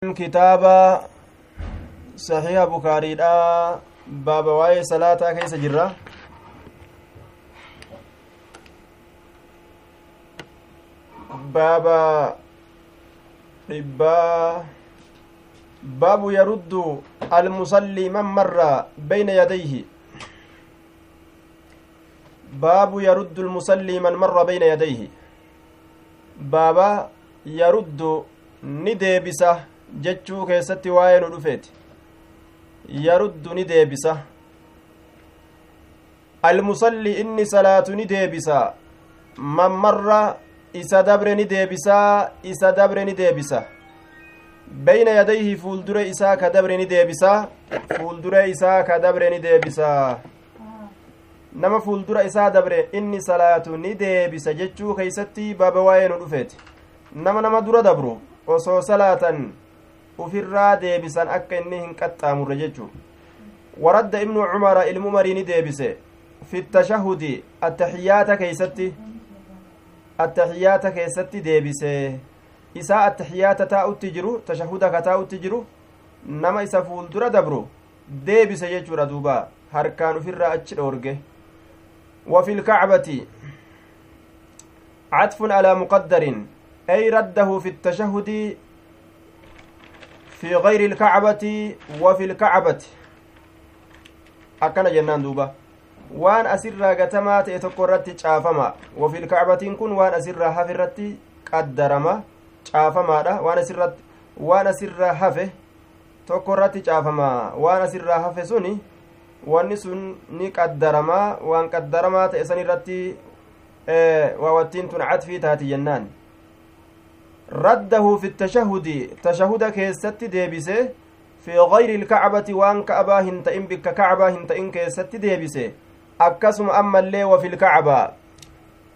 kitaaba saxiiha bukaariidha baaba waa'ee salaataa keessa jirra baaba dhibbaa baabu yaruddu almusallii man marra bayna yadayhi baabu yaruddu almusallii man marra bayna yadayhi baaba yaruddu ni deebisa jechuu keessatti waa'ee nu dhufeeti. Yaruddu ni deebisa. Almusalli inni salaatu ni deebisa. Mammarra isa dabre ni deebisaa isa dabre ni deebisa. Beyna yadayhi fuuldure isaa ka dabre ni deebisa. Fuuldure isaa ka dabre ni deebisa. Nama fuuldura isaa dabre inni salaatu ni deebisa jechuu keeysatti baaba waa'ee nu dhufeeti. Nama nama dura dabru osoo salaatan ufirraa deebisan akka inni hin qaxxaamurre jechuu waradda ibnu cumara ilmu marii deebise fi tashahudi attaxiyaata keeysatti attaxiyaata keessatti deebise isaa attaxiyaata taa'utti jiru tashahuda ka taa'utti jiru nama isa fuuldura dabru deebise jechuudha duuba harkaan ufirraa achi dhoorge وفي الكعبة عطف على مقدر أي رده في التشهد في غير الكعبة وفي الكعبة أكن جنان دوبا waan asirraa gatamaa ta'e tokko irratti caafama wafil kacbatiin kun waan asirraa hafe irratti qaddarama caafamaadha waan asirratti waan asirraa hafe tokko irratti caafama waan asirraa hafe suni wanni sun ni qaddaramaa waan qaddaramaa ta'e san irratti waawattiin tun cadfii taati jennaan raddahu fi tashahudi tashahuda keessatti deebise fi gayri ilkacbati waan ka'abaa hin ta'in bikka kacbaa hin ta'in keessatti deebise akkasuma ammallee wafi ilkacbaa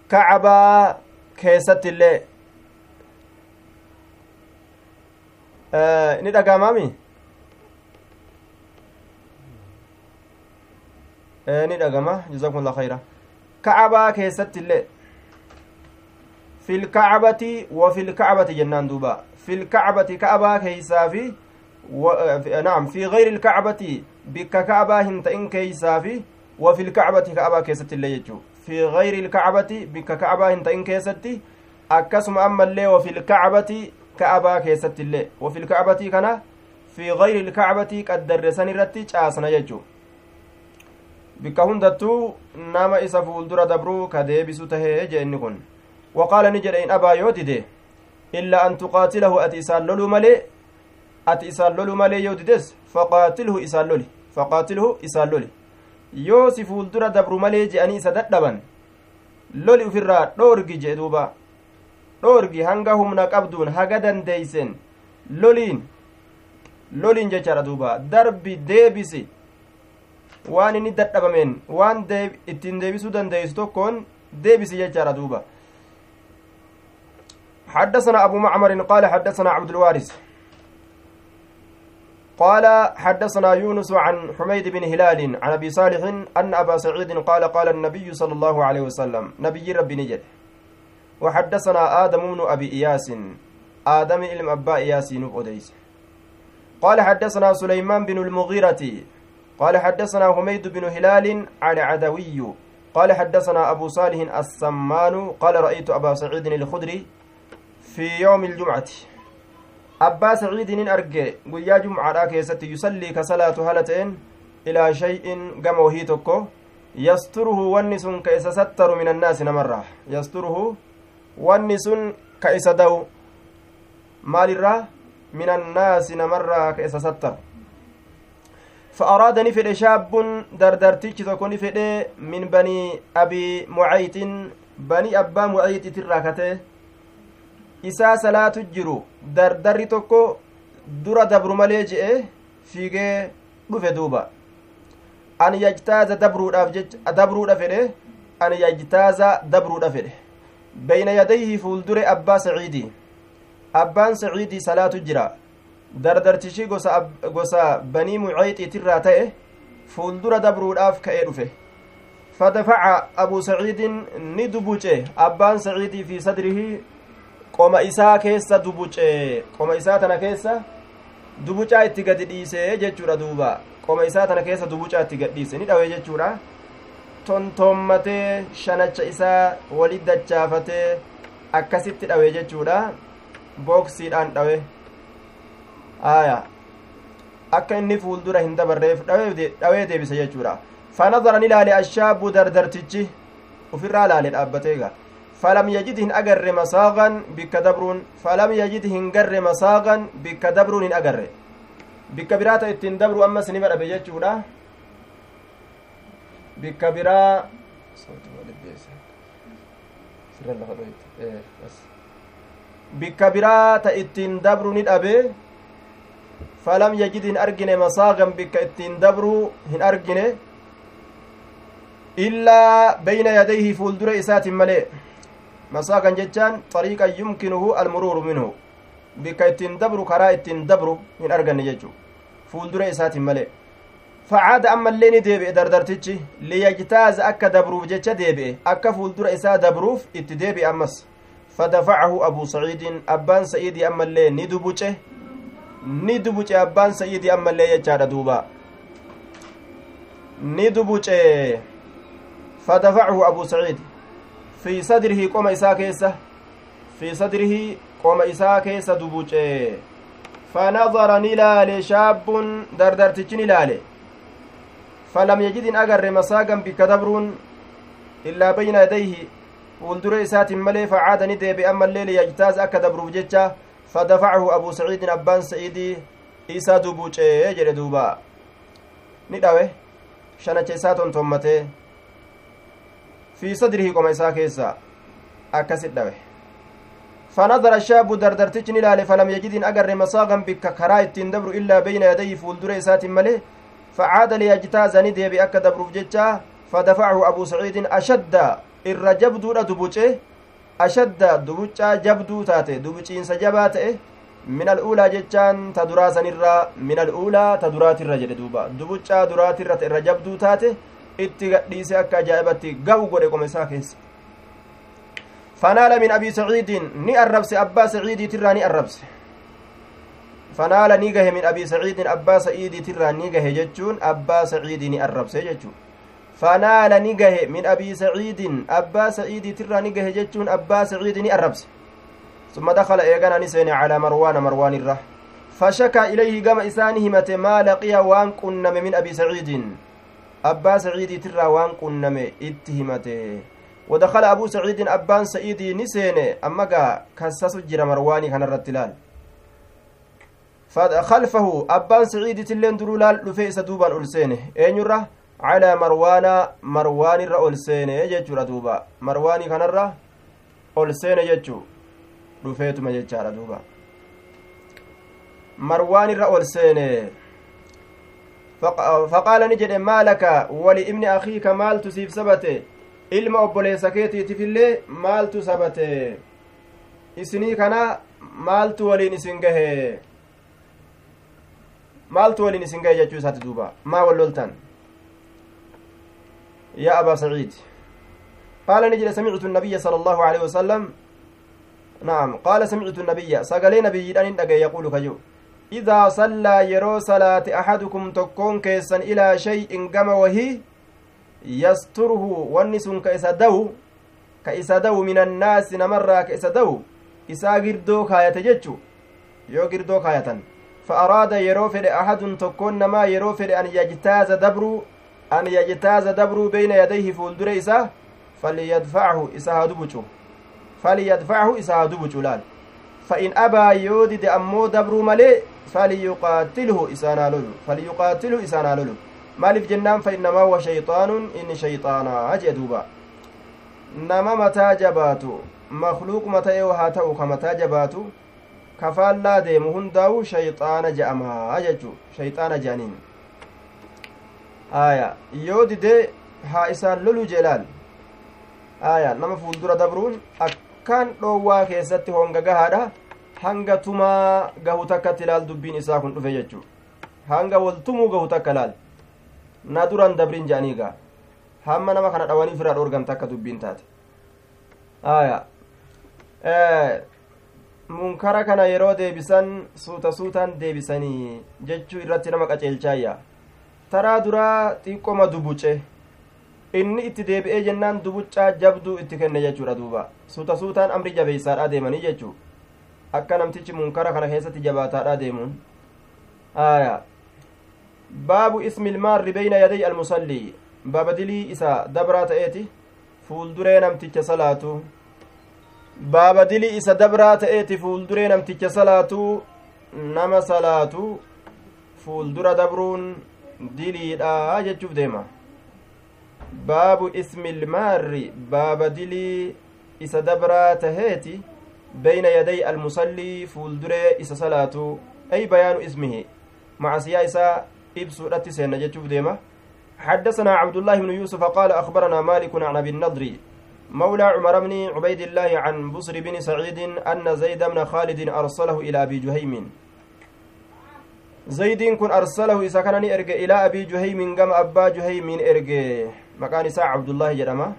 kacbaa keessatti illee ni dhagamaami ni dhagama jazakum allah khayra kacbaa keessatti illee lkacbati jennaan duuba fi lkacbati kacbaa keeysaa fi naam fi gayri lkacbati bikka kacbaa hin ta'in keeysaa fi wa fi lkacbati kacbaa keessatti illee jechuu fi gayri lkacbati bikka kacbaa hin ta'in keessatti akkasuma ammallee wa fi lkacbati kacbaa keessatti illee wa fi lkacbati kana fi gayri lkacbati qaddarre san irratti caasna jechuu bikka hundattuu nama isa fuuldura dabruu ka deebisu tahee waqaala ni jedhe in abaa yoo dide illaa an tuqaatilahu ati isaan lolu malee ati isaan lolu malee yoo dides faqaatilhu isaan loli faqaatilhu isaan loli yoo si fuuldura dabru malee je'anii isa dadhaban loli ufirraa dhoorgi jee duuba dhoorgi hanga humna qabduun haga dandeeysen loliin loliin jechaadha duuba darbi deebisi waan inni dadhabameen waan ittiin deebisuu dandeeysu tokkoon deebisi jechaadha duuba حدثنا أبو معمر قال حدثنا عبد الوارث. قال حدثنا يونس عن حميد بن هلال عن أبي صالح أن أبا سعيد قال قال النبي صلى الله عليه وسلم نبي ربي نجد. وحدثنا آدم بن أبي إياس آدم إلم أبا إياس أديس قال حدثنا سليمان بن المغيرة قال حدثنا حميد بن هلال عن عدوي قال حدثنا أبو صالح السمان قال رأيت أبا سعيد الخدري في يوم الجمعة. أبا سعيد أرجع ويا جمعة كيست يصلي كصلاة هلتين إلى شيء قام وهي تكو. يستره ونس كيس ستر من الناس نمرة. يستره ونس كيس دو. مال من الناس نمرة كيس ستر. فأراد نفد شاب دردرتيش تكون نفد من بني أبي معيط بني أبا معيط تراكته isaa salaatu jiru dardarri tokko dura dabru malee je'e fiigee dhufe duuba an yajtaaza dabruudhaaf jecha dabruudha fedhe an yajtaaza dabruudha fedhe beyna yadayhi fuuldure abbaa saciidii abbaan saciidii salaatu jira dardartishi gosa gosa banii mucayxiitirraa ta'e fuuldura dabruudhaaf ka'ee dhufe fadafaca abuu saciidin ni dubuce abbaan saciidii fi sadrihi qoma isaa keessa dubuce qoma isaa tana keessa dubucaa itti gadi dhiisee jechuudha duuba qoma isaa tana keessa dubucaa itti gad dhiise ni dhawe jechuudha tontoommatee shanacha isaa walit dachaafatee akkasitti dhawe jechuudha booksiidhaan dhawe aya akka inni fuuldura hin dabarreef dhawee deebise jechuudha fanadara ni ilaale ashaabu dardartichi ufirraa ilaale dhaabbateega bikka dabruun falam yajid hin garre masaagan bikka dabruun hin agarre bikka biraa ta ittiin dabru ammas nima dhabe jechuudha bikka biraa bikka biraa ta ittiin dabru ni dhabe falam yajid hin argine masaagan bikka ittiin dabru hin argine illaa bayna yadayhi fuuldura isaatin malee masaagan jechaan xariiqan yumkinuhu almuruuru minhu bikka ittiin dabru karaa ittiin dabru hin arganne jechu fuuldura isaatin malee facaada ammallee ni deebi'e dardartichi liyajtaaza akka dabruuf jecha deebi'e akka fuuldura isaa dabruuf itti deebi'e ammas fadafacahu abuu saciidin abbaan sa'iidii ammallee ni dubuce ni dubuce abbaan sa'iidii ammallee jechaadha duuba ni dubuce fadafacahu abuu saciid fi sadrihi qoma isaa keessa fi sadrihi qoma isaa keessa dubuce fanadara ni ilaale shaabbun dardartichi ni ilaale falam yajid hin agarre masaagan bikka dabruun illaa bayna yadayhi fuuldura isaatin malee facaada ni deebi'e ammallee liyajtaaz akka dabruuf jecha fadafacahu abuu saciidin abbaan sa'iidii isa dubucee jedhe duuba ni dhawe shanacha isaa tontommatee fi sadrihi qoma isaa keessa akkasit dhawe فنظر الشاب دردرتج نلال فلم يجد أجر مساغا بك كرا التين دبر إلا بين يديه فولدر إسات ملي. فعاد ليجتاز ندي بأك دبر جتشا فدفعه أبو سعيد أشد إر جبدو دبوچه أشد دبوچا جبدو تاتي. دبوچين سجبات من الأولى جتشان تدرا سنرا من الأولى تدرات الرجل دوبا. دبوچا درات الرت إر جبدو تاتي. Itti gadhiise akka ajaa'ibatti gahu godhe qoma isaa keessa fanaala min abii saciidin ni arrabse abbaa saciidiitirraa ni arrabse fanaala ni gahe min abii saciidin abbaa saciidiitirraa ni gahe jechuun abbaa saciidii ni arrabse jechuu fanaala ni gahe min abii saciidin abbaa saciidiitirraa ni gahe jechuun abbaa saciidii ni arrabse ثم دخل إيغانا نسين على مروان مروان الره فشكى إليه قام إسانه مت ما لقي وان كنم من أبي سعيد abbaa saciidiitirraa waan qunname itti himate. ودخل أبو سعيد أبان سعيد نسين أما كسس جرى مرواني كان الرتلال فخلفه أبان سعيد تلين درولال لفيس دوبا ألسينه أين يرى على مروان مروان الرا ألسينه يججر دوبا مرواني كان الرا ألسينه يججو لفيتما يججار دوبا مروان الرا ألسينه فقال نجد ما لك ولابن أخيك مال تسيف سبته ilma obboleessa keetiitiif illee maaltu sabate isinii kana maaltu waliin isin gahe maaltu waliin isin gahe jechuu isaati duuba maa wal loltan yaa abaa saciid ni jedhe samictu النبي صلى الله عليه وسلم نعم قال سمعت النبي سقلي نبي أن يقول كجو إذا صلى يرو صلاة أحدكم تكون كيسا إلى شيء قم وهي يستره ونس كإسا دو كإسا دو من الناس نمرة كإسا دو إسا قردو كاية جتشو يو قردو كاية فأراد يرو فر أحد تكون نما يرو فر أن يجتاز دبرو أن يجتاز دبرو بين يديه فولدر إسا فليدفعه إسا هدبچو فليدفعه إسا هدبچو لال. فإن أبى يودد أمو دبرو ملي فليقاتله إسانا لولو فليقاتله إسانا لولو maaliif jennaan fainnamaa huwa shayxaanun inni shayxaanaa jee duuba nama mataa jabaatu makluuquma ta'e haa ta'u ka mataa jabaatu kafaallaa deemu hundaa'u shayxaana je'amaa jechu shayxaana je'aniin aya yoo didee haa isaan lolu jeelaal aya nama fuuldura dabruun akkaan dhoowwaa keessatti honga gahaadha hanga tumaa gahu takkatti ilaal dubbiin isaa kun dhufe jechu hanga waltumuu gahu takka laal na duran dabrin jedhaniigaa hamma nama kana dhawanii firaa dhoorgan takka dubbiin taate aya munkara kana yeroo deebisan suuta suutaan deebisanii jechuu irratti nama qaceelchaayya taraa duraa xiqqoma dubuce inni itti deebi'ee jennaan dubuccaa jabduu itti kenne jechuudha duuba suuta suutaan amri jabeeysaadha deemanii jechuu akka namtichi munkara kana keessatti jabaataadha deemuun aya baabu ismi ilmaarri beyna yaday almusallii baaba dilii isa dabraa ta'eeti fuulduree namticha salaatu baaba dilii isa dabraa ta'eeti fuulduree namticha salaatu nama salaatu fuuldura dabruun diliidha jechuuf deema baabu ismi ilmaarri baaba dilii isa dabraa taheeti beyna yaday almusallii fuulduree isa salaatu ay bayaanu ismihi macasiyaa isaa ibsuudhatti seenna jechuuf deema حدثنا عبد الله بن يوسف قال أخبرنا مالك عن أبي النضر. مولى عمر بن عبيد الله عن بصر بن سعيد أن زيد بن خالد أرسله إلى أبي جهيم. زيد كن أرسله إذا كان إلى أبي جهيم قام أبا جهيم إرجع. مكان ساعة عبد الله جرمه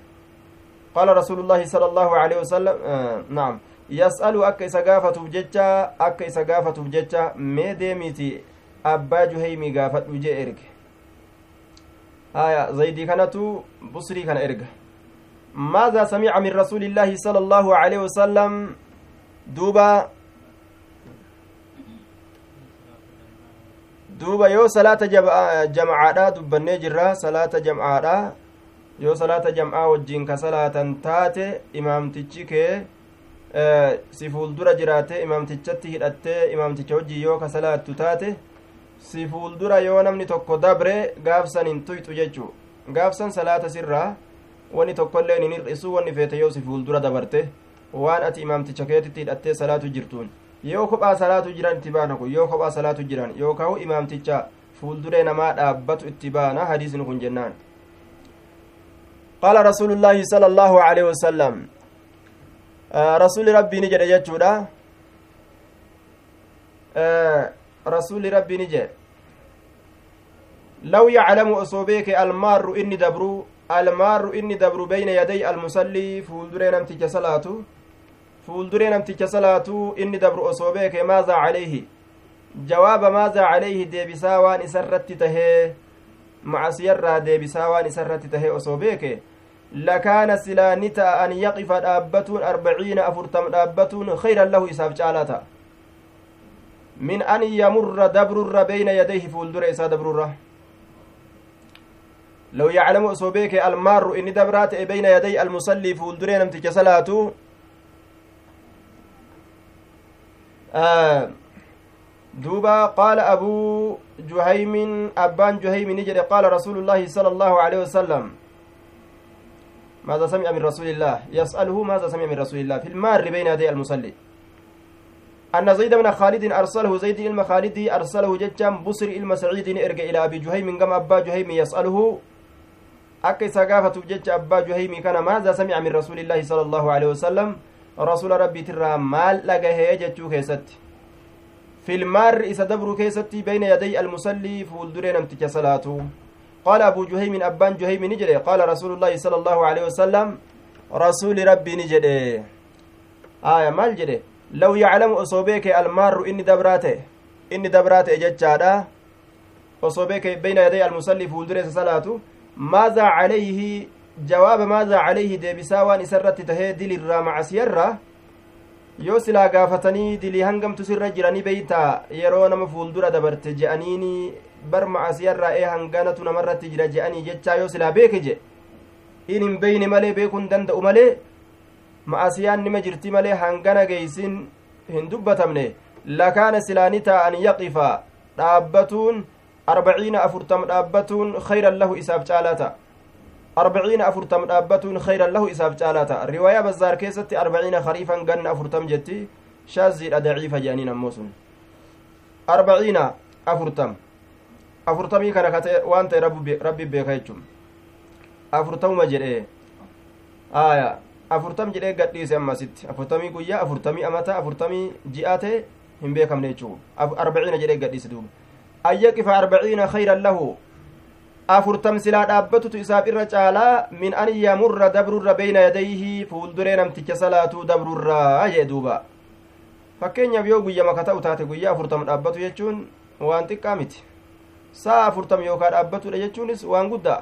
قال رسول الله صلى الله عليه وسلم آه نعم. يسأل أكا إسا قافة بججة أكا إسا قافة بججة مي ديميتي؟ أبا جهيمي قافة بجي إرجع آية زيدي كانت بصري كان إرجع ماذا سمع من رسول الله صلى الله عليه وسلم؟ دوبا duuba yoo salaata jamcaadha dubbannee jirra salaata jamcaadha yoo salaata jam'aa wajjiin ka salaatan taate imaamtichi kee si fuuldura jiraate imaamtichatti hidhattee imaamticha wajjii yoo ka salaattu taate si fuuldura yoo namni tokko dabre gaafsan hin tuyxu jechuu. Gaafsan salaata sirraa wani tokkoilleen hin hir'isu wanni feete yoo si fuuldura dabarte waan ati imaamticha keetitti hidhattee salaatu jirtuun. Yoo kophaa salaatu jiran itti baana kun yoo kophaa salaatu jiran yookaan imaamticha fuulduree namaa dhaabbatu itti baana hadiisni kun jennaan allaahu aleyhi wasalam rasuuli rabbii ni jedhe jechuudha rasuuli rabbii ni jedhe law yaclamu osoo beeke almaarru inni dabru almaarru inni dabru beyna yaday almusallii fuulduree namticha salaatu fuulduree namticha salaatu inni dabru osoo beeke maazaa calayhi jawaaba maazaa calayhi deebisaa waan isarratti tahee macasiyarraa deebisaa waan isarratti tahee osoo beeke lakaana silaa ni ta'a an yaqifa dhaabbatuun arbaciina afurtam dhaabbatuun khayran lahu isaaf caalaa ta'a min an yamurra dabrurra beyna yadayhi fuuldura isaa dabrurra لو يعلم أصوبيك المار إني دبرات بين يدي المصلي فولدرين امتك صلاته آه دوبا قال أبو جهيم أبان جهيم نجري. قال رسول الله صلى الله عليه وسلم ماذا سمع من رسول الله؟ يسأله ماذا سمع من رسول الله؟ في المار بين يدي المصلي. أن زيد بن خالد أرسله. زيد إلما خالد أرسله ججام بصر إلما سعيد إرجع إلى أبي جهيم. قام أبا جهيم يسأله isa gaafatuuf jecha abbaa juhaymi kana maaza samica min rasuulillaahi sala allaahu alehi wasalam rasuula rabbiitirraa maal dhagahee jechuu keessatti filmaarri isa almusallii fuulduree namticha salaatu qaala abuu juhaymin abbaan juhaymi ni jedhe qaala rasuulullaahi sala allaahu alehi wasalam rasuuli rabbii ni jedhe aya maal jedhe law yaclamu osoo beeke almaarru inni dabraa ta'e inni dabraa ta'e jechaadha osoo beeke beyna yaday almusallii fuulduree isa salaatu maadaa calayhi jawaaba maadaa calayhi deebisaa waan isarratti tahee dilirraa macasiyarra yoo silaa gaafatanii dilii hangamtu sirra jiranii beeytaa yeroo nama fuuldura dabarte je'aniini bar macasiyarraa ee hanganatu namarratti jira je'anii jechaa yoo silaa beeke je in hin beyne malee beekun danda'u malee ma'asiyaan nima jirti malee hangana geeysin hin dubbatamne lakaana silaani taa'an yaqifa dhaabbatuun arbaciina afurtam dhaabbatuun khayran lahu isaaf caalaata arbaciina khayran lahu isaaf caalaata riwaayaa bazzaar keessatti arbaciina khariifan ganna afurtam jetti shaaziidha daciifa jedhaniin ammoo sun arbaciina afurtam afurtamii kana kate waan ta'e rabbi beeka jechum afurtamuma jedhe aya afurtam jedhee gadhiise ammasitti afurtamii guyyaa afurtamii amata afurtamii ji'a ta'e hin beekamne jechuu arbaciina jedhee gadhiise duuba an yaqifa arbaciina khayran lahu afurtam silaa dhaabbatutu isaaf irra caalaa min an yamurra dabrurra beyna yadayhi fuulduree namticha salaatuu dabrurraa jee duuba. Fakkeenyaaf yoo guyyama ka ta'u taate guyyaa afurtama dhaabbatu jechuun waan xiqqaa miti. Saa afurtama yookaa dhaabbatudha jechuunis waan guddaa.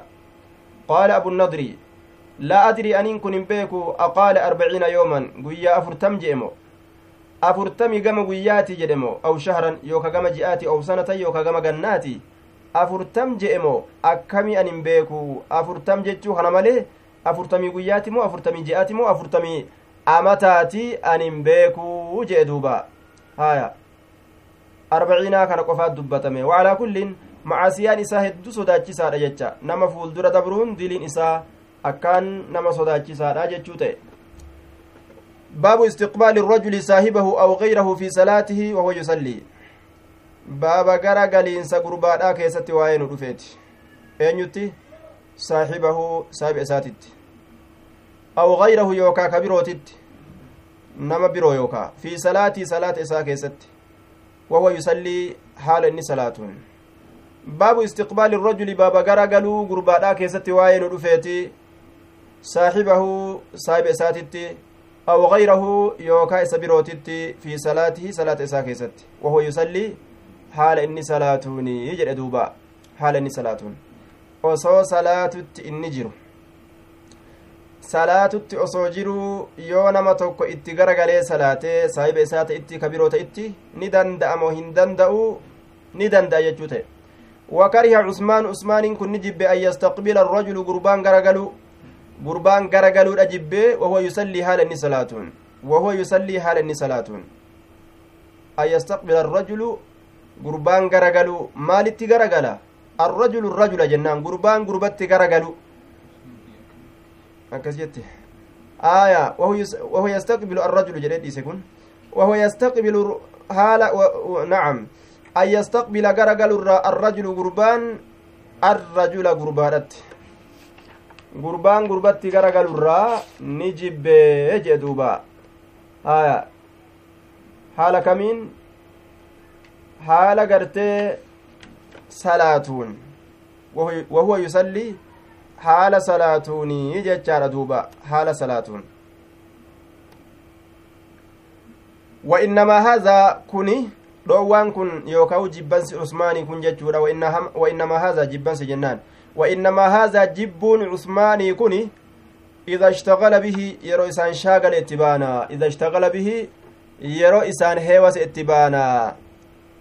Qaala abunnadri laa adrii aniin kun hin beeku aqaala arbaciina yooman guyyaa afurtam je'emo afurtami gama guyyaati jedhemo aw shahran yooka gama ji'aati aw sanatan yooka gama gannaati afurtam je'e moo? Akkamii an hin beeku. Afurtam jechuu kana malee afurtamii guyyaati moo afurtamii je'aati moo afurtamii amataati an hin beekuu je'e duuba. Haya arbaciinaa kana qofaat dubbatame. Waalaa kulliin macaasiyaan isaa hedduu sodaachisaadha jecha. Nama fuuldura dabruun diliin isaa akkaan nama sodaachisaadha jechuu ta'e. Baabu istiqbaali irrajuli saahibahu aw gayrahu fi salaatihi wahuwa yusallii baaba gara galiinsa gurbaadhaa keessatti waa'ee nu dhufeeti. Eenyutti? Saaxibahu saahiba isaatitti. Aw gayrahu yookaa ka birootitti? Nama biroo yookaa. Fi salaatii salaata isaa keessatti. Wahuwa yusallii haala inni salaatuun. Baabu istiqbaali irrajuli baaba gara galuu gurbaadhaa keessatti waa'ee nu dhufeeti. Saaxibahu saahiba isaatitti. Aw gayrahu yookaa isa birootitti fi salaatihi salaata isaa keessatti. Wahuwa yusallii haala inni salaatuuni jedhe duuba haala inni salaatuun osoo salaatutti inni jiru salaatutti osoo jiruu yoo nama tokko itti garagalee salaatee saahiba isaa ta'itti ka biroo ta'itti ni danda'amo hin danda'u ni danda'a jechuu ta'e wakariha cusmaan usmaaniin kun ni jibbe an yastaqbila arrajulu gurbaan garagalu gurbaan garagaluudha jibbee wahuwa yusallii haala inni salaatuun wahuwa yusallii haala inni salaatuun an gurbaan garagalu maalitti garagala arrajulu rajula jennaan gurbaan gurbatti garagalu akkas jette aya wahuwa yastaqbilu arrajulu jedhe dhiise kun wahuwa yastaqbilu haala nacam an yastaqbila garagalurraa arrajulu gurbaan arrajula gurbaadhatti gurbaan gurbatti garagalurraa ni jibbee jee duuba aya haala kamiin haala gartee salaatuun wahuwa yusallii haala salaatuunii jechaadha duuba haala salaatuun وإنما هذا كني dhoowwaan kun yookaan jibbansi usmaanii kun jechuudha وإنما هذا jibbansi jennaan وإنما هذا جبون عثماني كني إذا اشتغل به يرو إسان شاغل اتبانا إذا اشتغل به يرو إسان هيوس اتبانا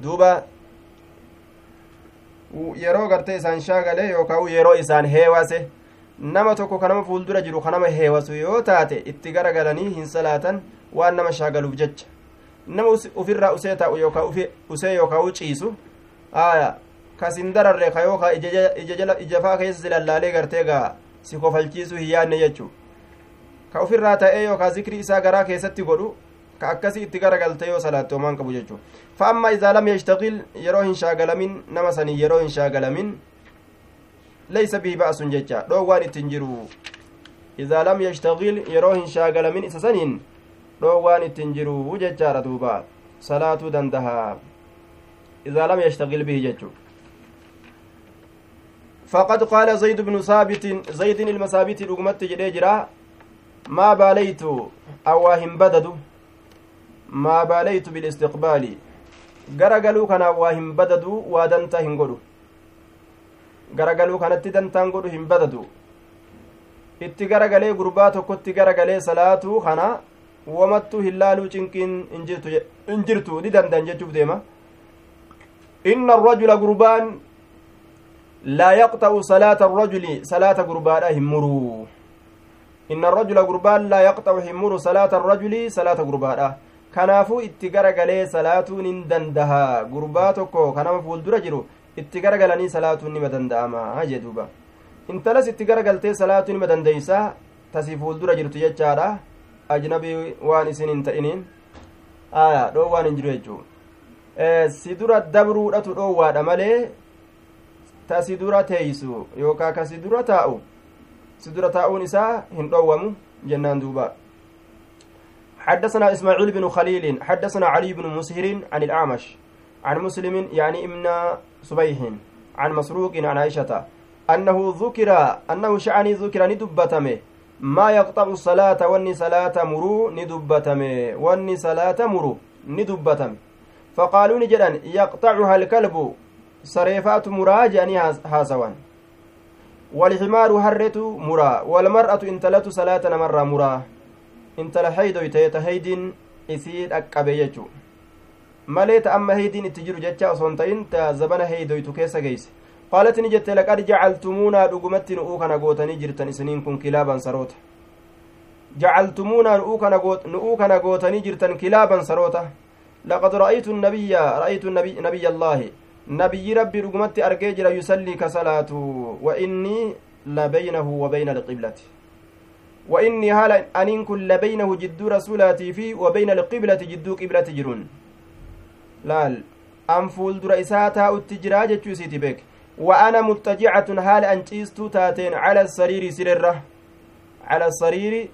duuba yeroo gartee isaan shaagalee yookaan yeroo isaan heewase nama tokko kanama fuuldura jiru kanama heewasu yoo taate itti garagalanii hin salaatan waan nama shaagaluuf jecha. Nama ufirraa usee taa'u usee yookaan ciisu aya kasin dararre ka yookaan ijafaa keessa silallaalee gartee gaa si kofalchiisuu hin yaadne jechuu. Ka ufirraa ta'ee yookaan zikrii isaa garaa keessatti godhu ka akkasii itti garagalte yoo salaatte homaan qabu jechuu fa amma idaa lam yashtaqil yeroo hin shaagalamin nama sanii yeroo hin shaagalamin leysa bihi ba'asun jecha dhoowwaan ittin jiru idaa lam yashtaqil yeroo hin shaagalamin isa saniin dhoowwaan ittin jiru jechaadha duuba salaatuu dandaha idaa lam yashtaqil bihi jechuu فقد قال زيد بن ثابت زيد المثابت رغمت جديجرا ما باليت أواهم بددوا maa baalaytu bilistiqbaali garagaluu kanaaf waa hin badadu waa dantaa hin godhu garagaluu kanatti dantaan godhu hin badadu itti garagalee gurbaa tokkotti garagalee salaatuu kana wamattuu hin laaluu cinqiin hin jirtu ni dandan jechuuf deema inna arrajula gurbaan laa yaqxa'u salaata arrajuli salaata gurbaadha hin muruu inna arrajula gurbaan laa yaqxa'u hin muru salaata arrajuli salaata gurbaadha kanaafuu itti garagalee salaatuun hin dandaha gurbaa tokko kanama fuuldura jiru itti garagalanii salaatuun nima danda'ama jee duuba intalas itti garagaltee salaatuu nima dandeeysa tasi fuuldura jirtu jechaadha ajnabii waan isin hin ta'iniin aya dhoowwaan hin jiru jechuu si dura dabruudhatu dhoowwaadha malee ta si dura teeysu yookaa ka si dura taa'u si dura taa'uun isaa hin dhoowwamu jennaan duuba حدثنا إسماعيل بن خليل حدثنا علي بن مسهر عن الأعمش عن مسلم يعني ابن صبيح عن مسروق عن عائشة أنه ذكر أنه شعني ذكر ندبتمه ما يقطع الصلاة واني صلاة مرو ندبتمه واني صلاة مرو ni jedhan yaqxacuha alkalbu sareefaatu muraa jedhanii haasawan walximaaru harretu muraa walmar'atu intalatu salaata namarraa muraa intala heydoyte ta heydiin isii dhaqqabe jechuu malee ta amma heydiin itti jiru jecha osoon ta'in ta zabana heydoytu keessa geeyse qaalat ni jette laqad jacaltumuunaa dhugumatti nu'uu kana gootanii jirtan isiniin kun kilaaban saroota jacaltumuunaa nu'uu kana gootanii jirtan kilaaban saroota laqad ra'aytu nabiyya ra'aytu nabiyya allaahi nabiyyi rabbii dhugumatti argee jira yusallii ka salaatu wa innii labaynahu wa bayna alqiblati rasulaatii fi wa bayna alqiblati jidduu qiblati jirun laal an fuuldura isaa taa'utti jiraa jechuu isiiti beek wa ana muxtajicatun haala an ciistuu taateen cala sariiri sirerra cala sariiri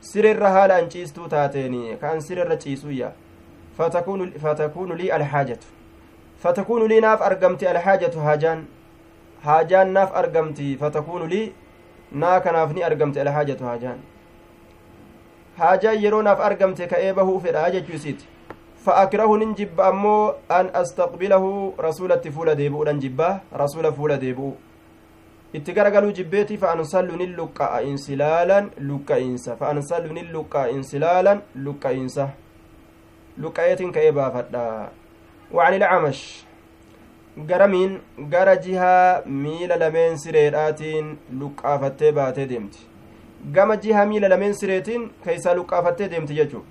sirerra haala an ciistuu taateen ka an sirerra ciisuyya fatakuunu lii alhaajatu fatakuunu lii naaf argamti alhaajatu haajaan haajaan naaf argamti fatakuunu lii naa kanaaf ni argamte alhaajatu haajaan haajaan yeroo naaf argamte ka'ee bahuu fedha jechuu isiiti فأكره ننجب أمو أن أستقبله رسولة فولة ديبو ننجبه رسول فولة ديبو itti garagaluu jibbeeti fa'ansallu nin luqqa'a insilaalan luqqa'insa fa'ansallu nin luqqa'a insilaalan luqqa'insa luqqa'eetin ka'ee baafadha وعن العمش garamiin gara jihaa miila lameen sireedhaatiin luqqaafattee baatee deemti gama jihaa miila lameen sireetiin keeysaa luqqaafattee deemti jechuu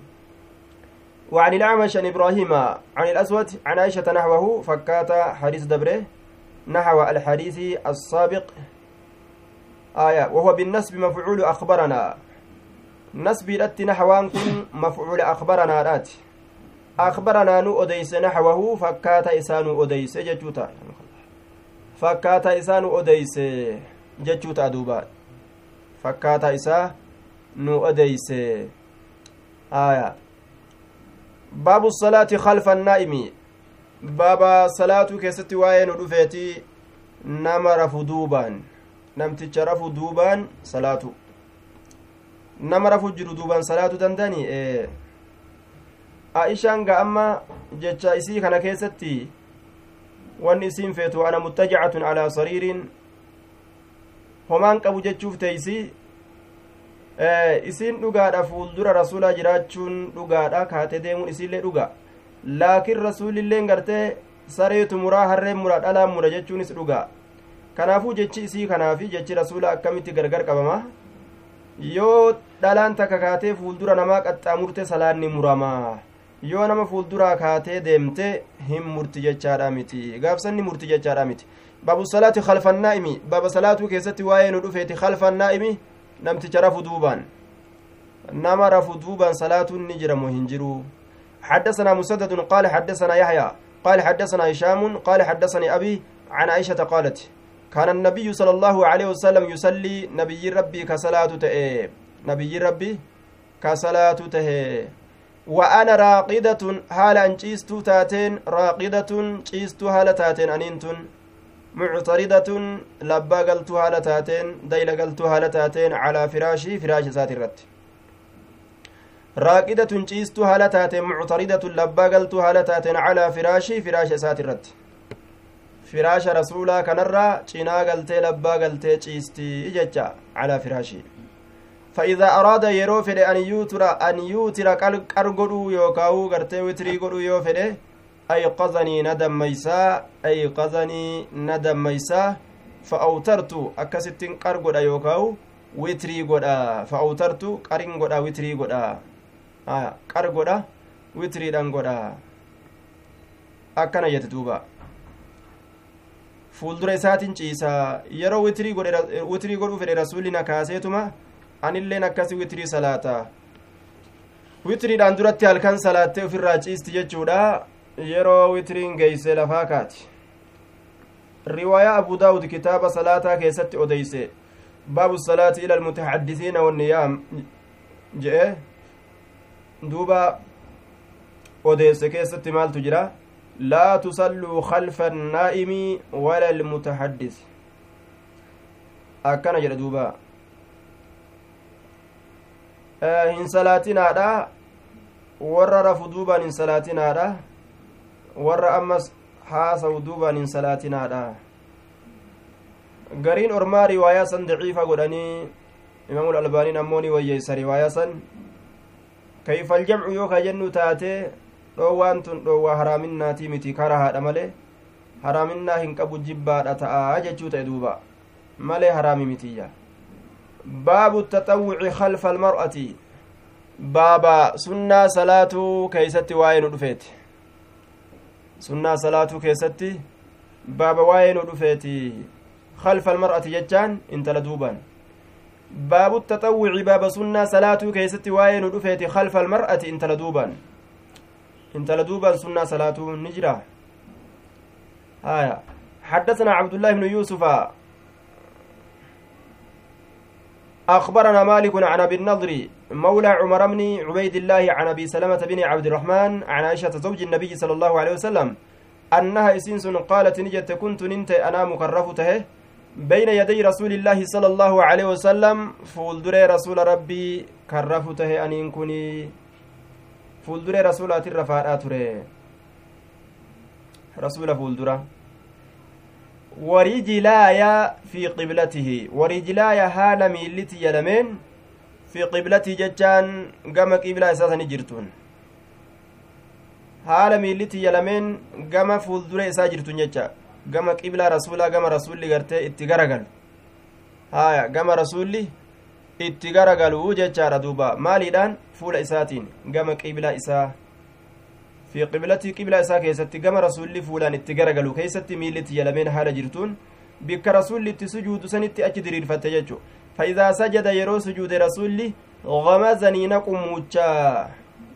وعن الأعمش عن إبراهيم عن الأسود عن عائشة نحوه فكات حديث دبره نحو الحديث السابق آية وهو بالنسب مفعول أخبرنا نسب رت نحوان كن مفعول أخبرنا رات أخبرنا نو أديس نحوه فكات إسانو أديس ججوتا فكات إسانو أديس ججوتا دوبا. فكات إسا نو أديس آية. باب الصلاة خلف النائم. بابا صلاة كيستي واين ودفيتي نما رفو دوبان. namticha rafu duubaan salaatu nama rafu jiru duubaan salaatu dandani aishaan ga amma jecha isii kana keessatti wanni isiin feetu ana muttajacatun alaa sariiriin homaan qabu jechuuf teeysi isiin dhugaadha fuuldura rasulaa jiraachuun dhugaadha kaate deemuun isiillee dhuga. Laakiin rasuulilleen gartee sareetu muraa harreen mura dhalaan mura jechuunis dhuga. Kanaafuu jechi isii kanaafi jechi rasuula akkamitti gargar qabama? Yoo dhalaan takka kaatee fuuldura namaa qaxxaamurte salaanni murama yoo nama fuulduraa kaatee deemte hin murti jechaadha miti gaafsanni murti jechaadha miti baabu salaati khalfannaa'imi baaba salaatuu keessatti waa'ee nu dhufeeti khalfannaa'imi namticha rafu duubaan nama rafu duubaan salaatuun ni jiramu hin jiru حدثنا مسدد قال حدثنا يحيى قال حدثنا هشام قال حدثني أبي عن عائشة قالت كان النبي صلى الله عليه وسلم يصلي نبي ربي كصلاة تئ نبي ربي كصلاة تئ وأنا راقدة حال أن جيستو تاتين راقدة جيستو حال تاتين أنينتن. معترضة لبا قلتو حال تاتين ديل قلتو حال تاتين على فراشي فراش ذات الرت راقدة جيستو حال تاتين معترضة لبا قلتو حال تاتين على فراشي فراش ذات الرت firaasha rasuulaa kanarraa cinaa galtee labbaa galtee ciistii jecha calaa firaashii فإذا أراد يرو فدي أن يوتر أن يوتر قر godhuu yookaa'u gartee witrii godhuu yoo fedhe أيقظني ندم ميسا أيقظني ندم ميسا فأوترت أكست قر godha yookaa'u witrii godha فأوترت qarin godha witrii godha qar godha witriidhan godha akkana jette duuba fuuldura isaatiin ciisa yeroo kaaseetuma anilleen akkasi witrii salaata witriidhaan duratti halkan salaattee ofirraa ciisti jechuudha yeroo witriin geeyse lafaa kaati riwaayaa abu daawud kitaaba salaataa keessatti odeyse baabu salaati ila almutaxaddisiina wanniyaam jedhe duuba odeesse keessatti maaltu jira لا تصلوا خلف النائم ولا المتحدث akkana jedha duuba hin salaatinaadha warra rafu duubaan hin salaatinaadha warra ammas haasawu duubaan hin salaatinaadha gariin ormaa riwaayaa san daciifa godhanii imaamul albaaniin ammoo ni wayyeessa riwaayaa san kayfal jamcu yoo ka jennu taate dhoowwaan tun dhoowwaa haraaminaatii miti karahaadha malee haraaminaa hin qabu jibbaadha ta'a jechuu ta'e duuba malee haraami mitiyya baaba sunnaa salaatuu keeysatti waa'ee nu dhufeeti sunnaa salaatuu keessatti baaba waa'ee nu dhufeeti khalfa almar'ati jechaan intala duuban baabu taxawwuci baaba sunnaa salaatuu keeysatti waa'ee nu dhufeeti khalfa almar'ati intala duuban intala duuban sunnaa salaatuu ni jira haya حدثنا عبد الله بن يوسف أخبرنا مالك عن أبي النضر مولى عمر بن عبيد الله عن أبي سلمة بن عبد الرحمن عن عائشة زوج النبي صلى الله عليه وسلم أنها إسنس قالت نجت كنت ننت أنا مكرفته بين يدي رسول الله صلى الله عليه وسلم فولدر رسول ربي كرفته أن كني فولدر رسولات الرفاءات رسول فولدره ورجلايا في قبلته ورجلايا حال ميلتي يلمين في قبلته ججان قام قبلة أساسا جرتون haala miillitti yalameen gama fuuldura isaa jirtu jecha gama qiblaa rasuulaa gama rasuulli gartee itti garagalu haya gama rasuulli itti garagalu jechaadha duuba maaliidhaan fuula isaatiin gama qiblaa isaa qiblatii qiblaa isaa keessatti gama rasuulli fuulaan itti garagalu keessatti miillitti yalameen haala jirtuun bikka rasuulli itti sujuudu sanitti achi diriirfatte jechu faidaa sajada yeroo sujuude rasuulli gamazanii naqummuchaa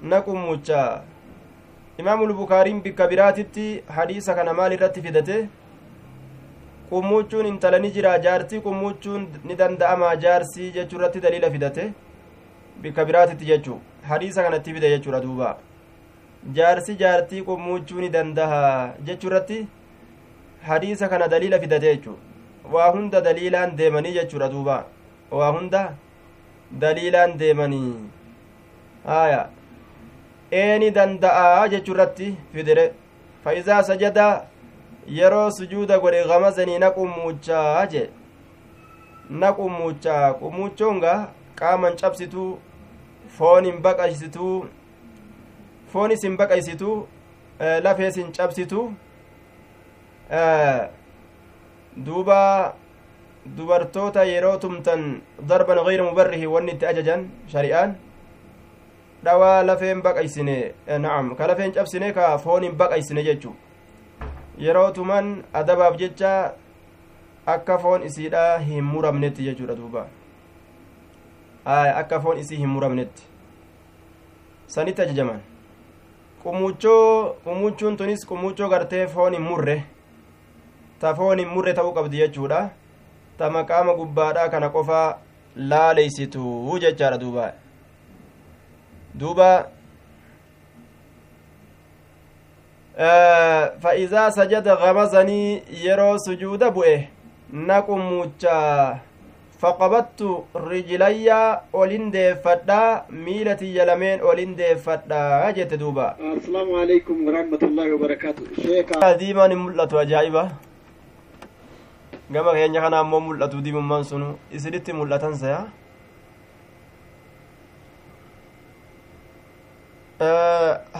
naqummuchaa imaamul bukaariin bikka biraatitti hadiisa kana maal irratti fidate qummuuchuun intala ni jira jaartii qummuuchuun ni danda'ama jaarsii jechuu irratti daliila fidate bikka biraatitti jechuu hadiisa kanatti fide jaarsi jaartii qummuuchuu ni dandaha jechuu irratti hadiisa kana daliila fidate jechuu waa hunda daliilaan deemanii jechuudha duuba waa hunda daliilaan deemanii haya eeni danda'a jechuu irratti fidire fa'iizaa sajada yeroo sujuuda godhe gamazanii na qummuuchaa jee na qummuuchaa qummuuchoonga qaaman cabsituu foon hin baqaysituu lafees hin cabsituu duuba dubartoota yeroo tumtan darban gayra mubarrihi wanni itti ajajan shari'aan dhawaa lafeen baqaysine na'am ka lafeen cabsine ka foon hin baqaysine jechuu yeroo tuman adabaaf jecha akka foon isiidha hin muramnetti jechuudha duuba akka foon isii hin muramnetti sanitti ajajaman qumuchoo qumuchuun tunis qumuchoo gartee foon hin murre ta foon hin murre ta'uu qabdi jechuudha ta maqaama gubbaadha kana qofa laaleysitu jechaadha duuba duuba fa'iizaa sajada gamazanii yeroo sujuuda bu'e na qummuchaa faqabattu rijlayya olin deeffadha miila tiyya lameen olin deeffadha jette duuba asalaamu alaikum warahmatullaahi wabarakaatu sheeka diimaan hin mul'atu ajaa'iba gama keenya kana ammoo mul'atu diimummaan sunu isinitti mul'atan saya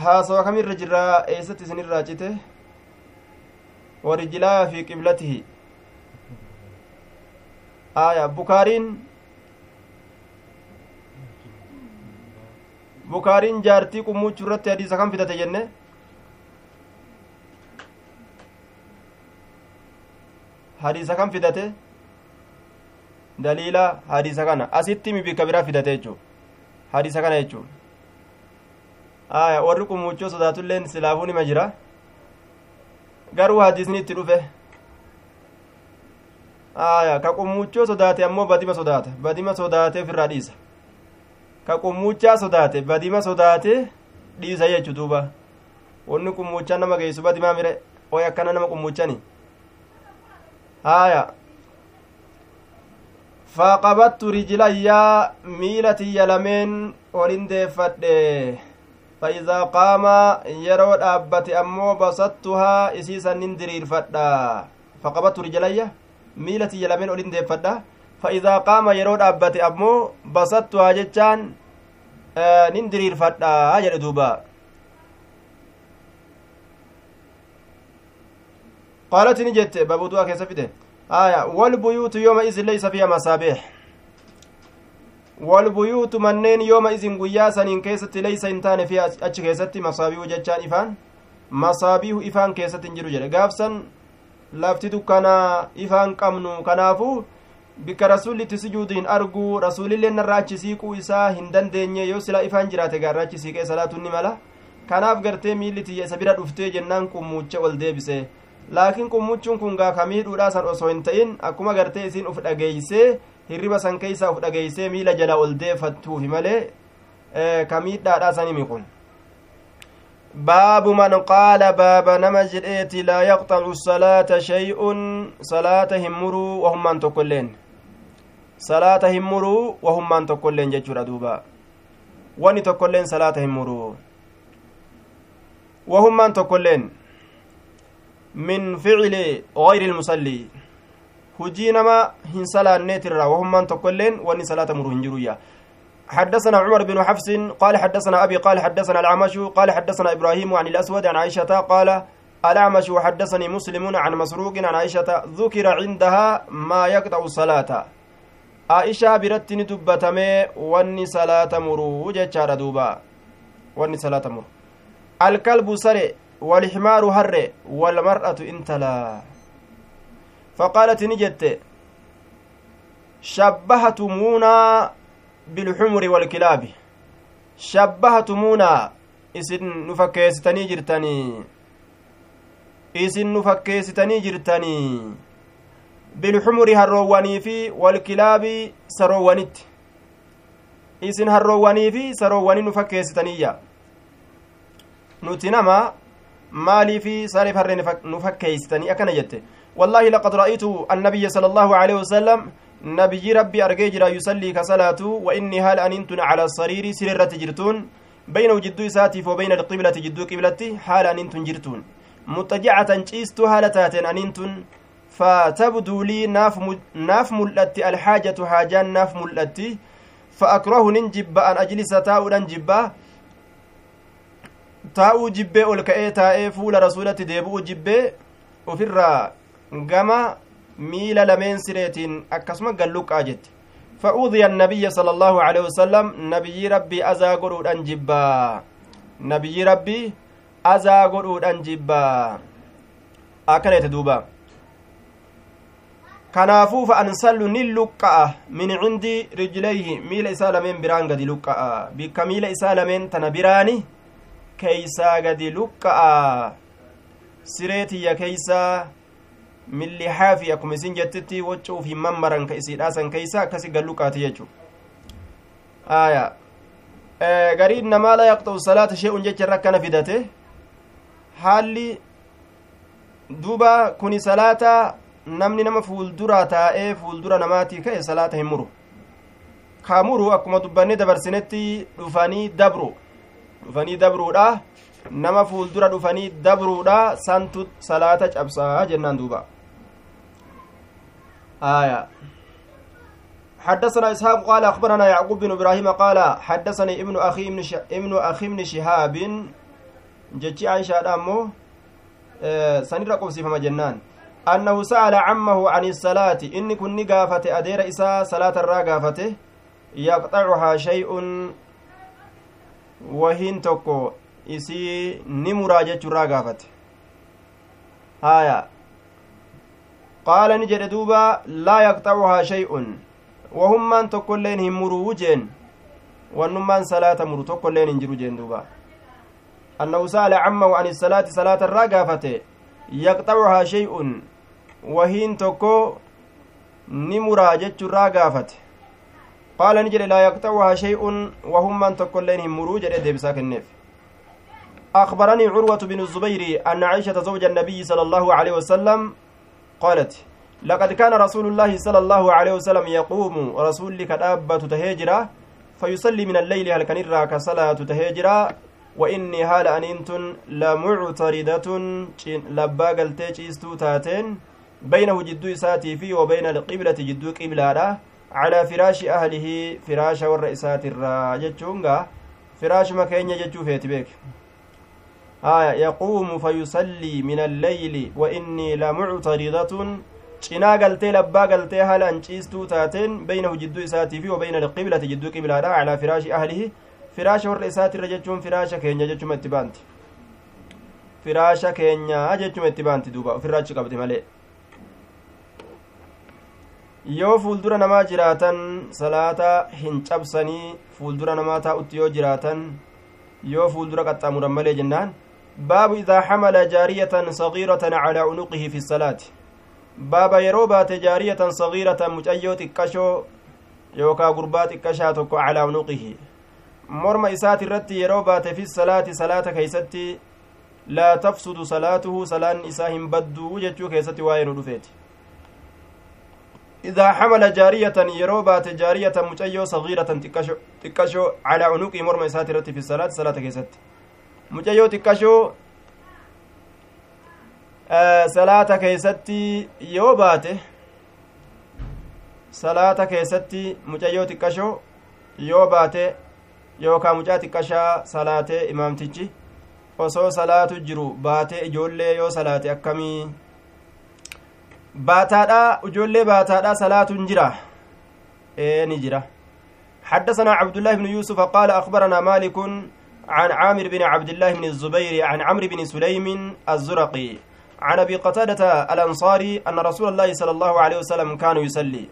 haasawa kamirra jirraa eessatti isinirraa cite warijilaa fi qiblatihi aya bukaariin bukaariin jaartii qummuuchu irratti hadiisa kan fidate jenne hadiisa kan fidate daliila hadiisa kana asitti mi bikka biraa fidate jechuu hadiisa kana jechuu aya warri qummuuchoo sodaatulleen silaafuu nima jira garuu hadiisni itti dhufe aya ka qummuuchoo sodaate ammoo badima sodaata badima sodaate ofirraa dhiisa ka qummuuchaa sodaate badima sodaate dhiisa jechu duuba wanni qummuuchaa nama geessu badimaa mire oy akkana nama qummuuchani haya faqabattu rijlayyaa miila tiyya lameen olin deeffadhe فإذا قام يرو dhaabbate ammoo basattuhaa isiisan nin diriirfadha faqabattu rijalayya miila tiyya lameen olin deeffadha. فإذا قام yeroo dhaabbate ammoo basattuhaa jechaan nin diriirfadha jedhe duuba. قالت نجت بابودوا كيف فيده آية والبيوت يومئذ ليس فيها مصابيح والبيوت منين يومئذ قيا سنين كيست ليس انتان فيها أتش كيست مصابيح جتشان إفان مصابيح إفان كيست انجرو جرى قافسا lafti dukkanaa ifaan qabnu. Kanaafuu bikka rasuullitti sujuudiin arguu rasuulillee narraa achi siiquu isaa hin dandeenye yoo sila ifaan jiraate gaarra achi siiqee salaatuun ni mala. Kanaaf gartee miilli tiyya isa bira dhuftee jennaan qummucha ol deebise laakiin qummuchuun kun gaa kamiidhuudha san osoo hin ta'in akkuma gartee isiin uf dhageeysee hirriba san keeysaa uf dhageeysee miila jala ol deeffattuufi malee kamiidhaadha san himi kun baabu man qaala baaba nama jedheeti laa yaqxacu salaata shay'un salaata hin muruu wahummaan tokkoilleen salaata hin muruu wahummaan tokkoilleen jechuudha duuba wani tokkoilleen salaata hin muruu wahummaan tokkoilleen min ficli gayri ilmusallii hujii nama hin salaanneetirra wahummaan tokkoilleen wanni salaata muru hin jiruyya حدثنا عمر بن حفص قال حدثنا أبي قال حدثنا الأعمش قال حدثنا إبراهيم عن الأسود عن عائشة قال الأعمش وحدثني مسلم عن مسروق عن عائشة ذكر عندها ما يقطع الصلاة. عائشة برت ندبتمي واني صلاة مرو جتشار دوبا. واني صلاة مرو. الكلب سري والحمار هر والمرأة انتلا. فقالت نجت شبهتمونا بالحمر والكلاب شبهتمونا isin nu fakkeessitanii jirtanii isin nu fakkeessitanii jirtanii bilxumuri harroowwanii fi walkilaabi saroowwanitti isin harroowwanii fi saroowwanii nu fakkeessitaniyya nuti nama maalii fi sareef harree nu fakkeessitanii akkana jette wallaahi laqad ra'aytu annabiyya sala allaahu aleyhi wasalam ka salaatu wa inni haal anintun cala sariiri sirrirratti jirtuun baynahu jidduu isaatiif wa bayna alqiblati jidduu qiblatti haala anintun jirtuun muxajacatan ciistuu haala taateen anintun fatabduu lii naaf mul'atti alxaajatu haajaan naaf mul'atti fa akrahu nin jibba an ajlisa taa'uudhan jibbaa taa'uu jibbee ol ka'ee taa'ee fuula rasulatti deebi'uu jibbee ufirraa gama miila lameen sireetiin akkasuma galluqqaa jette فأوذي النبي صلى الله عليه وسلم نبي ربي أزا قرود أنجبا نبي ربي أزا قرود أنجبا أكلت دوبا kanaafuu fa'ansallu nin luqqa'a min cindi rijlayhi miila isaa lameen biraan gadi luqqa'a bikka miila isaa lameen tana biraani keeysaa gadi luqqa'a sireetiyya keeysaa milli haafi akkuma isin jettitti waccuuf hin mammaran ka isiidhaasan keeysa akkasi galluqaati jechu aya gariin namaa la yaqxa'u salaata shee'un jecha irra akkana fidate haalli duba kuni salaata namni nama fuulduraa taa'ee fuuldura namaatii ka'e salaata hin muru kaa muru akkuma dubbanne dabarsinetti dhufanii dabru dhufanii dabruudha nama fuuldura dhufanii dabruudha santu salaata cabsaa jennaan duuba آية. حدثنا إسحاق قال أخبرنا يعقوب بن إبراهيم قال حدثني ابن أخي ابن, ش... ابن أخي ابن شهاب. جتي عائشة أمه. آه سنرى قبسي فما جنان. أنه سأل عمه عن الصلاة. إني كني قافة أدير إساء صلاة الرا يقطعها شيء. وهين تكو إسي نمراجة الرا قافته آية. Shay'un wahummaan tokkoilleen hin muruu jeen wannummaan salaata muru tokkoilleen hin jiru jeen duuba annahu sa'ala cammahu an isalaati salaata irraa gaafate yaqxacuhaa shay'un wahiin tokko ni muraa jechuirraa gaafate qaala ni jedhe laa yaqxacuhaa shay'un wahummaan tokkoilleen hin muruu jedhe deebisaa kenneef أخبرني عروة بن الزبير أن عائشة زوج النبي صلى الله عليه وسلم قالت لقد كان رسول الله صلى الله عليه وسلم يقوم رسول كدابة تهجرة فيصلي من الليل هل كان كصلاة تهجرة؟ وإني هال أنينت لمعتردة لبا قلتي ciistuu taateen بينه جدو إساتي في وبين القبلة جدو قبلة على فراش أهله فراش والرئيسات الراجتشونغا فراش مكين يجتشو فيت بيك آية يقوم فيصلي من الليل وإني لمعترضة galtee haala anciistuu taateen beynahu jidduu isaatii fi wabeyna alqiblati jidduu qiblaadha calaa firaashi ahlihi firaasha warra isaatirra jechuun firaasha keenya jechuma itti baanti firaasha keenya jechuma itti baanti duuba ofirraa achi qabdi malee yoo fuuldura namaa jiraatan salaata hin cabsanii fuuldura namaa taa'utti yoo jiraatan yoo fuuldura qaxxaamuran malee jennaan calaa unuqihi fi salaati baaba yeroo baate jaariyatan sagiiratan mucayyoo xiqqashoo yookaa gurbaa xiqqashaa tokko calaa unuqihi morma isaati irratti yeroo baate fi salaati salaata keeysatti laa tafsudu salaatuhu salaan isaa hin badduu jechuu keessatti waa'ee nu dhufeeti إذا حمل جارية يروبات جارية مجيو صغيرة تكشو تكشو على عنق مرمى ساترة في الصلاة صلاة كيست مجيو تكشو آه صلاة كيستي يوبات صلاة كيستي مجيو تكشو يوبات yookaa mucaa xiqqashaa salaatee imaamtichi osoo salaatu jiru baatee ijoollee yoo salaate akkamii baataadha ijoollee baataadha salaatuun jira ee ni jira حدثنا عبد الله بن يوسف قال أخبرنا مالك عن عامر بن عبد الله بن الزبير عن عمرو بن سليم الزرقي. عن أبي قتادة الأنصاري أن رسول الله صلى الله عليه وسلم كان يصلي.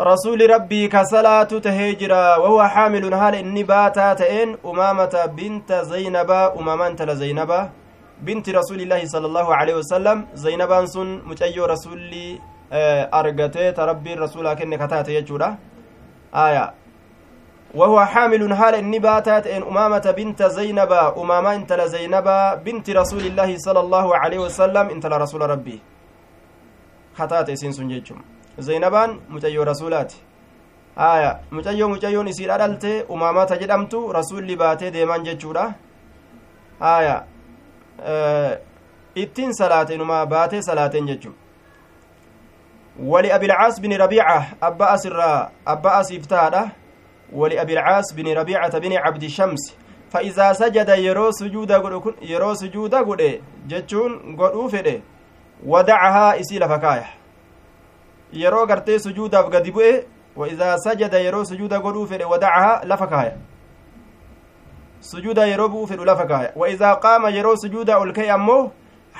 رسول ربي كصلاة تهجرا وهو حامل هال إني باتا تئن أمامة بنت زينب أمامان تل زينب بنت رسول الله صلى الله عليه وسلم. زينبان سن مجيو رسولي أرغتي تربي رسولا كن كتات يجورا. آية. وهو حامل هال إني باتا تئن أمامة بنت زينب أماما انت زينب بنت رسول الله صلى الله عليه وسلم انت رسول ربي كتات يسين سن جيجم zaynabaan mucayyoo rasuulaati aya mucayyoo mucayyoon isiidha dhalte umaamata jedhamtu rasulli baatee deeman jechuudha aya ittiin salaatenumaa baatee salaateen jechu wali abilcaas bini rabiica abba asirraa abba asiif taadha wali abilcaas bini rabiicata bini cabdi shams فإذا سجد يرو سجود قد يرو سجود قد جتشون قد فده ودعها إسيل فكايح yeroo gartee sujuudaaf gadi bu'e waidaa sajada yeroo sujuuda godhuu fedhe wadacaha lafa kaaya sujuuda yeroo bu'uu fedhu lafa kaaya waidaa qaama yeroo sujuuda ol ka'e ammoo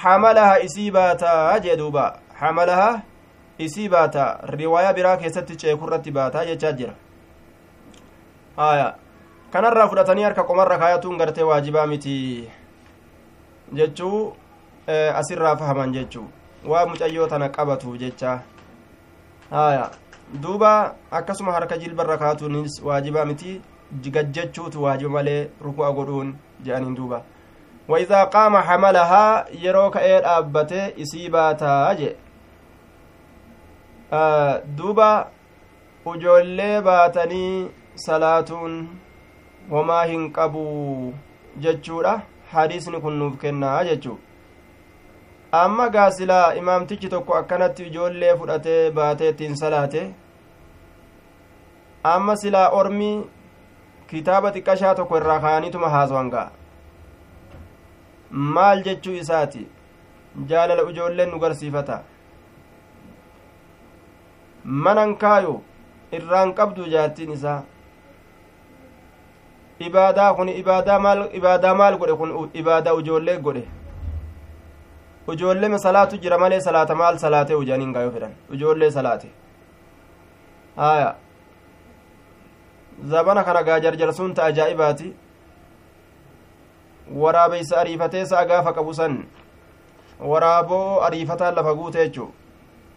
xamalaha isii baataa jee duuba xamalaha isii baata riwaayaa biraa keessatti ceekurratti baataa jechaa jira haya kanarraa fudhatanii harka qomarra kaayatuun gartee waajibaa miti jechuu asirraa fahaman jechuu waa mucayyoo tana qabatuuf jechaa haya duuba akkasuma harka jilbarra kaatuunis waajiba miti gajjachuutu waajiba malee ruku'a godhuun jedhaniin duuba waidaa qaama xamalahaa yeroo ka'ee dhaabbate isii baataa jee duuba ujoollee baatanii salaatuun homaa hin qabu jechuudha. Hadiisni kun nuuf kennaa jechuu. Amma gaasilaa imaamtichi tokko akkanatti ijoollee fudhatee baatee ittiin salaate. Amma silaa ormi kitaaba xiqqashaa tokko irraa kaa'aniituma haasawan ga'a. Maal jechuu isaati? Jaalala ijoolleen nu garsiifata. Manan kaayu irraan qabdu jaartiin isaa ibaadaa kun ibaadaa maal ibaadaa maal godhe kun ibaadaa ijoollee godhe ijoollee salaatu jira malee salaata maal salaatee hojaniin gaayoo fedhan ijoollee salaate haya zabana kana gaa jarjarsuun ta ajaa'ibaati waraabeysa ariifatee sa'a gaafa qabu san waraaboo ariifataan lafa guute jechu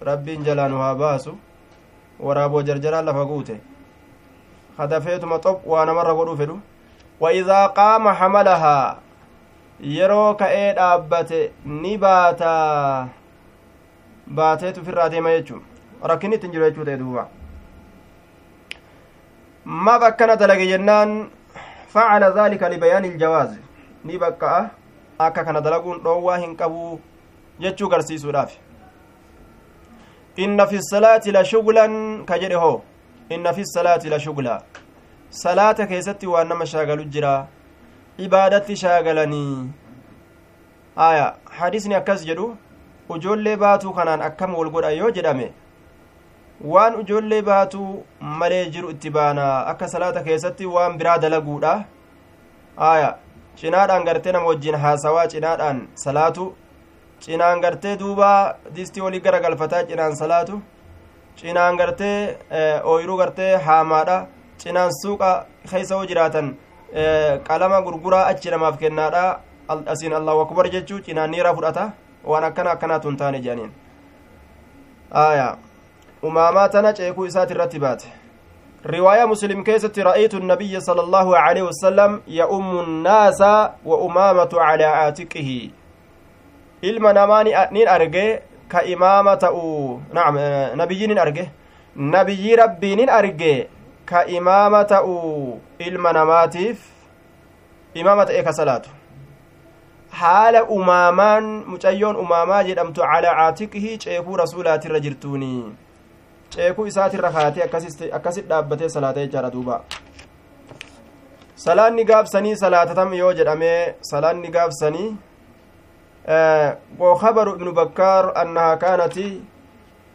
rabbiin jalaan haa baasu waraaboo jarjaraan lafa guute hadafeetuma xop waa namarra godhuu fedhu وإذا قام حملها yeroo ka'ee dhaabbate ni baata baateetu ofirraa deema jechuun rakkinni ittiin jiru jechuu ta'e duuba maaf akkana dalage jennaan facala daalika libayaani iljawaazi ni bakka'a akka kana dalaguun dhoowwaa hin qabuu jechuu garsiisuudhaaf inna fi salaati la shuglan ka jedhe hoo inna fi salaati la shugla salaata keessatti waan nama shaagalu jira. Ibaadatti shaagalanii. Aya hadisni akkas jedhu ujoollee baatuu kanaan akkam wal godha yoo jedhame waan ujoollee baatuu malee jiru itti baana akka salaata keessatti waan biraa dalaguudha. Aya cinaadhaan gartee nama wajjiin haasawaa cinaadhaan salaatu. Cinaan gartee duuba distii olii gara galfataa cinaan salaatu. Cinaan gartee ooyiruu gartee haamaadha cinaan suuqa keessa hoo jiraatan qalama gurguraa achi namaaf kennaadha asiin allahu akbar jechuu cinaan niira fudhata waan akkana akkanaatu hin taane jedhaniin aya umaamaa tana ceekuu isaati irratti baate riwaayaa muslim keessatti ra'aytu النبي صلى الله عليه وسلم يؤم الناس وأمامة على عاتقه ilma namaa nin arge ka imaama ta'u naam nabiyyi nin arge nabiyyi rabbii nin arge ka imaama ta'u ilma namaatiif imaama ta'e ka salaatu haala umaamaan mucayyoon umaamaa jedhamtu calaa caatiqihi ceekuu rasuulaatirra jirtuuni ceekuu isaatirra kaatee akkasit dhaabbatee salaata jechaadha duuba salaanni gaabsanii salaatatam yoo jedhame salaanni gaabsanii وخبر ابن بكار أنها كانت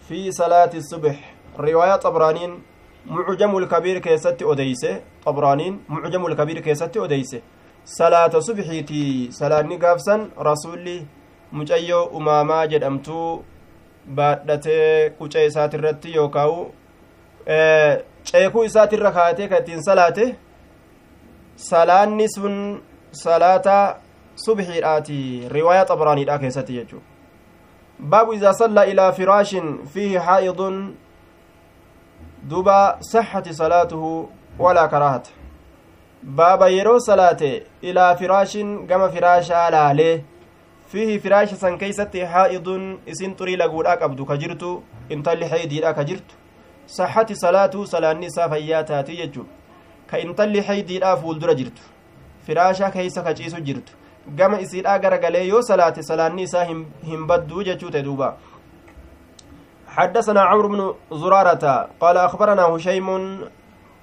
في صلاة الصبح رواية طبرانين معجم الكبير كيست أديسة طبرانين معجم الكبير كيست أديسة صلاة صبحيتي صلاة نقافسا رسولي mucayyoo umaamaa jedhamtuu baadhatee quca isaati irratti yookaan ceekuu isaatirra kaatee kan ittiin salaate salaanni sun salaata subxiidhaati riwaayaa xabraaniidha keessatti jechuu baabu idaa sallaa ilaa firaashin fiihi haa'idun duba saxati salaatuhu walaa karaahata baaba yeroo salaate ilaa firaashin gama firaashaa laalee fiihi firaasha san keeysatti haa'idun isin xurii laguudhaa qabdu ka jirtu intalli haydiidha ka jirtu saxati salaatuu salaanni isaa fayyaa taati jechu ka intalli haydiidhaa fuuldura jirtu firaasha keeysa ka ciisu jirtu gama isiidhaa garagalee yoo salaate salaanni isaa hin badduu jechuu ta'e duuba حدثنا عمرو بن زرارة قال أخبرنا هشيم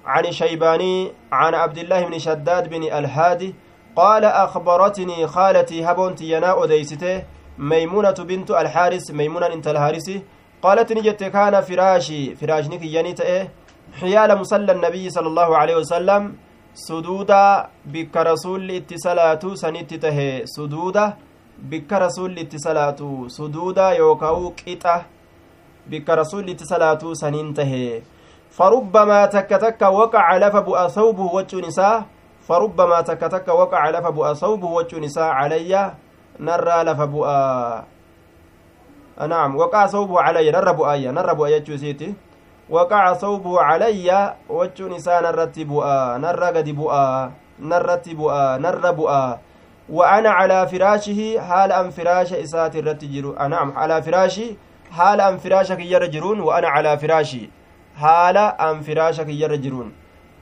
عن الشيباني عن عبد الله بن شداد بن الهادي قال أخبرتني خالتي هبونت ينا أديسته ميمونة بنت الحارس ميمونة انت الحارس قالت نجت كان فراشي فراشنك ينيته حيال مصلى النبي صلى الله عليه وسلم. سدودا بك رسول اتصالات سنتته سدودا بك رسول اتصالات سدودا يوكاو قطة بك رسول اتصالات سننته فربما تك تك وقع لفب ثوبه وجه نساه. فربما تك تك وقع لف بؤا ثوبه وجه نساء علي. نرى لف بؤا نعم وقع ثوبه علي. نرى بؤايا نرى بؤايا جوسيتي وقع ثوبه علي وجه نساء نرت بؤا نرى قد بؤا نرت بؤا نرى بؤا. وأنا على فراشه حال أن فراش إسات الرتجر نعم على فراشي حال أن فراشك يرجرون وأنا على فراشي حال أن فراشك يرجرون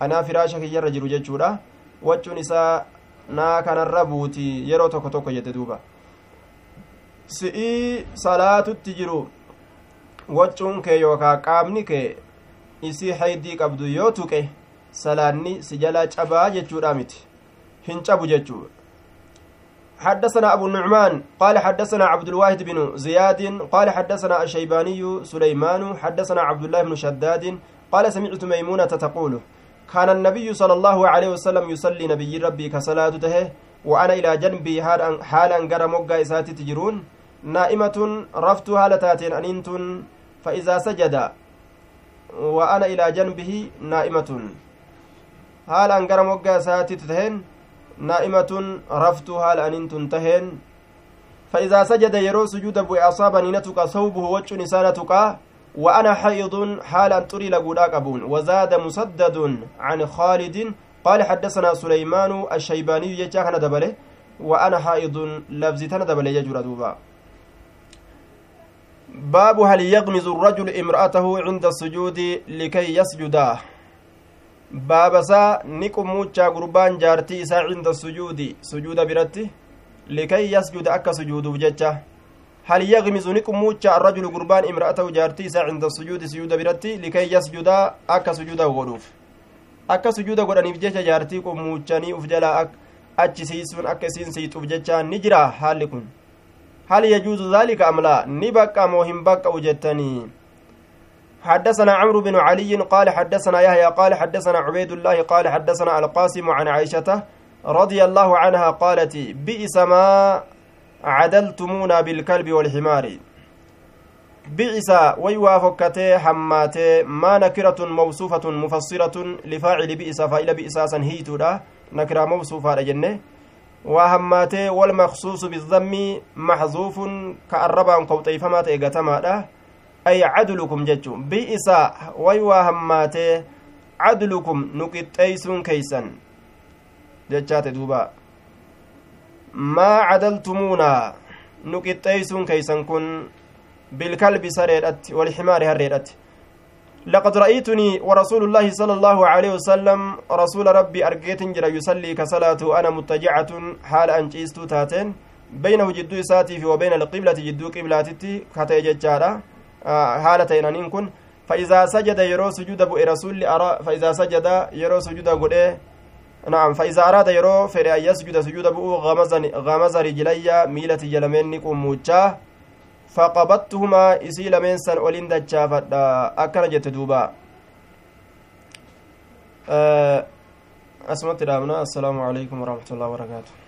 أنا فراشك يرجر جتشورا wachuun isaa naa kanarra buuti yeroo tokko tokko jette duuba si'ii salaatutti jiru wachuun kee yookaa qaamni kee isii haydii qabdu yoo tuqe salaanni si jalaa cabaa jechuudha miti hin cabu jechuu حدثنا أبو النعمان قال حدثنا عبد الواحد بن زياد قال حدثنا الشيباني سليمان حدثنا عبد الله بن شداد قال سمعت ميمونة تقول كان النبي صلى الله عليه وسلم يصلي نبي ربي كصلاة تهه وأنا إلى جنبي حالا قرى مقا إساتي تجرون نائمة رفت هالتاتين أننت فإذا سجد وأنا إلى جنبه نائمة. حالا قرى مقا إساتي نائمة رفت هال أننت تهين. فإذا سجد يرو سجود بو أصابني نتك ثوبه وجه نسانتك وأنا حيض حالا تري لقودا قبون وزاد مسدد عن خالد قال حدثنا سليمان الشيباني يجاكنا دبله وأنا حائض لفظتنا دبله يجور دوبا. باب هل يغمز الرجل امرأته عند السجود لكي يسجدا؟ Baabasaa ni qummuuchaa gurbaan jaartii isaa cinda sujuudi sujuuda biratti likay yasjuda akka sujuuduuf jecha hal yagmizu ni qummuucha arrajulu gurbaan imra'atahu jaartii isaa cinda sujuudi sujuuda biratti likay yasjuda akka sujuuda godhuuf akka sujuuda godhaniif jecha jaartii qummuuchanii uf jalaa achi siisuun akka isiin siixuuf jecha ni jira haalli kun hal yajuuzu dhaalika am laa ni baqqa moo hin baqqa'u jettanii حدثنا عمرو بن علي قال حدثنا يحيى قال حدثنا عبيد الله قال حدثنا القاسم عن عائشة رضي الله عنها قالت بئس ما عدلتمونا بالكلب والحمار. بئس ويوافقته حماته ما نكرة موصوفة مفسرة لفاعل بئس فإلى بئساسا هيتودا. نكرة موصوفة جنة. وهماته والمخصوص بالذم محذوف كأربا كوطيفمات إيغتما أي عدلكم جتشو بئس ويوهماته عدلكم نكتيسون كيسا jechaate duuba maa cadaltumuuna nu qixxeeysuun keeysan kun bilkalbi sareedhatti walximaari harreedhatti لقد رأيتني ورسول الله صلى الله عليه وسلم رسول ربي أرقيت جرى يصلي كصلاة أنا متجعة حال أنجيست تاتين. بينه جدو ساتي وبين القبلة جدو قبلاتي كتي ججارة حالتين أن كن. فإذا سجد يرو سجود أبو رسول أرى فإذا سجد يرو سجود أبو نعم فإذا أراد يرو فر أن يسجد سجود بؤ غمز رجلي ميلة جلمين قموجا فقبضتهما إسي لمن سن أولين دجافة أكنا جت دوبا. أسمت السلام عليكم ورحمة الله وبركاته.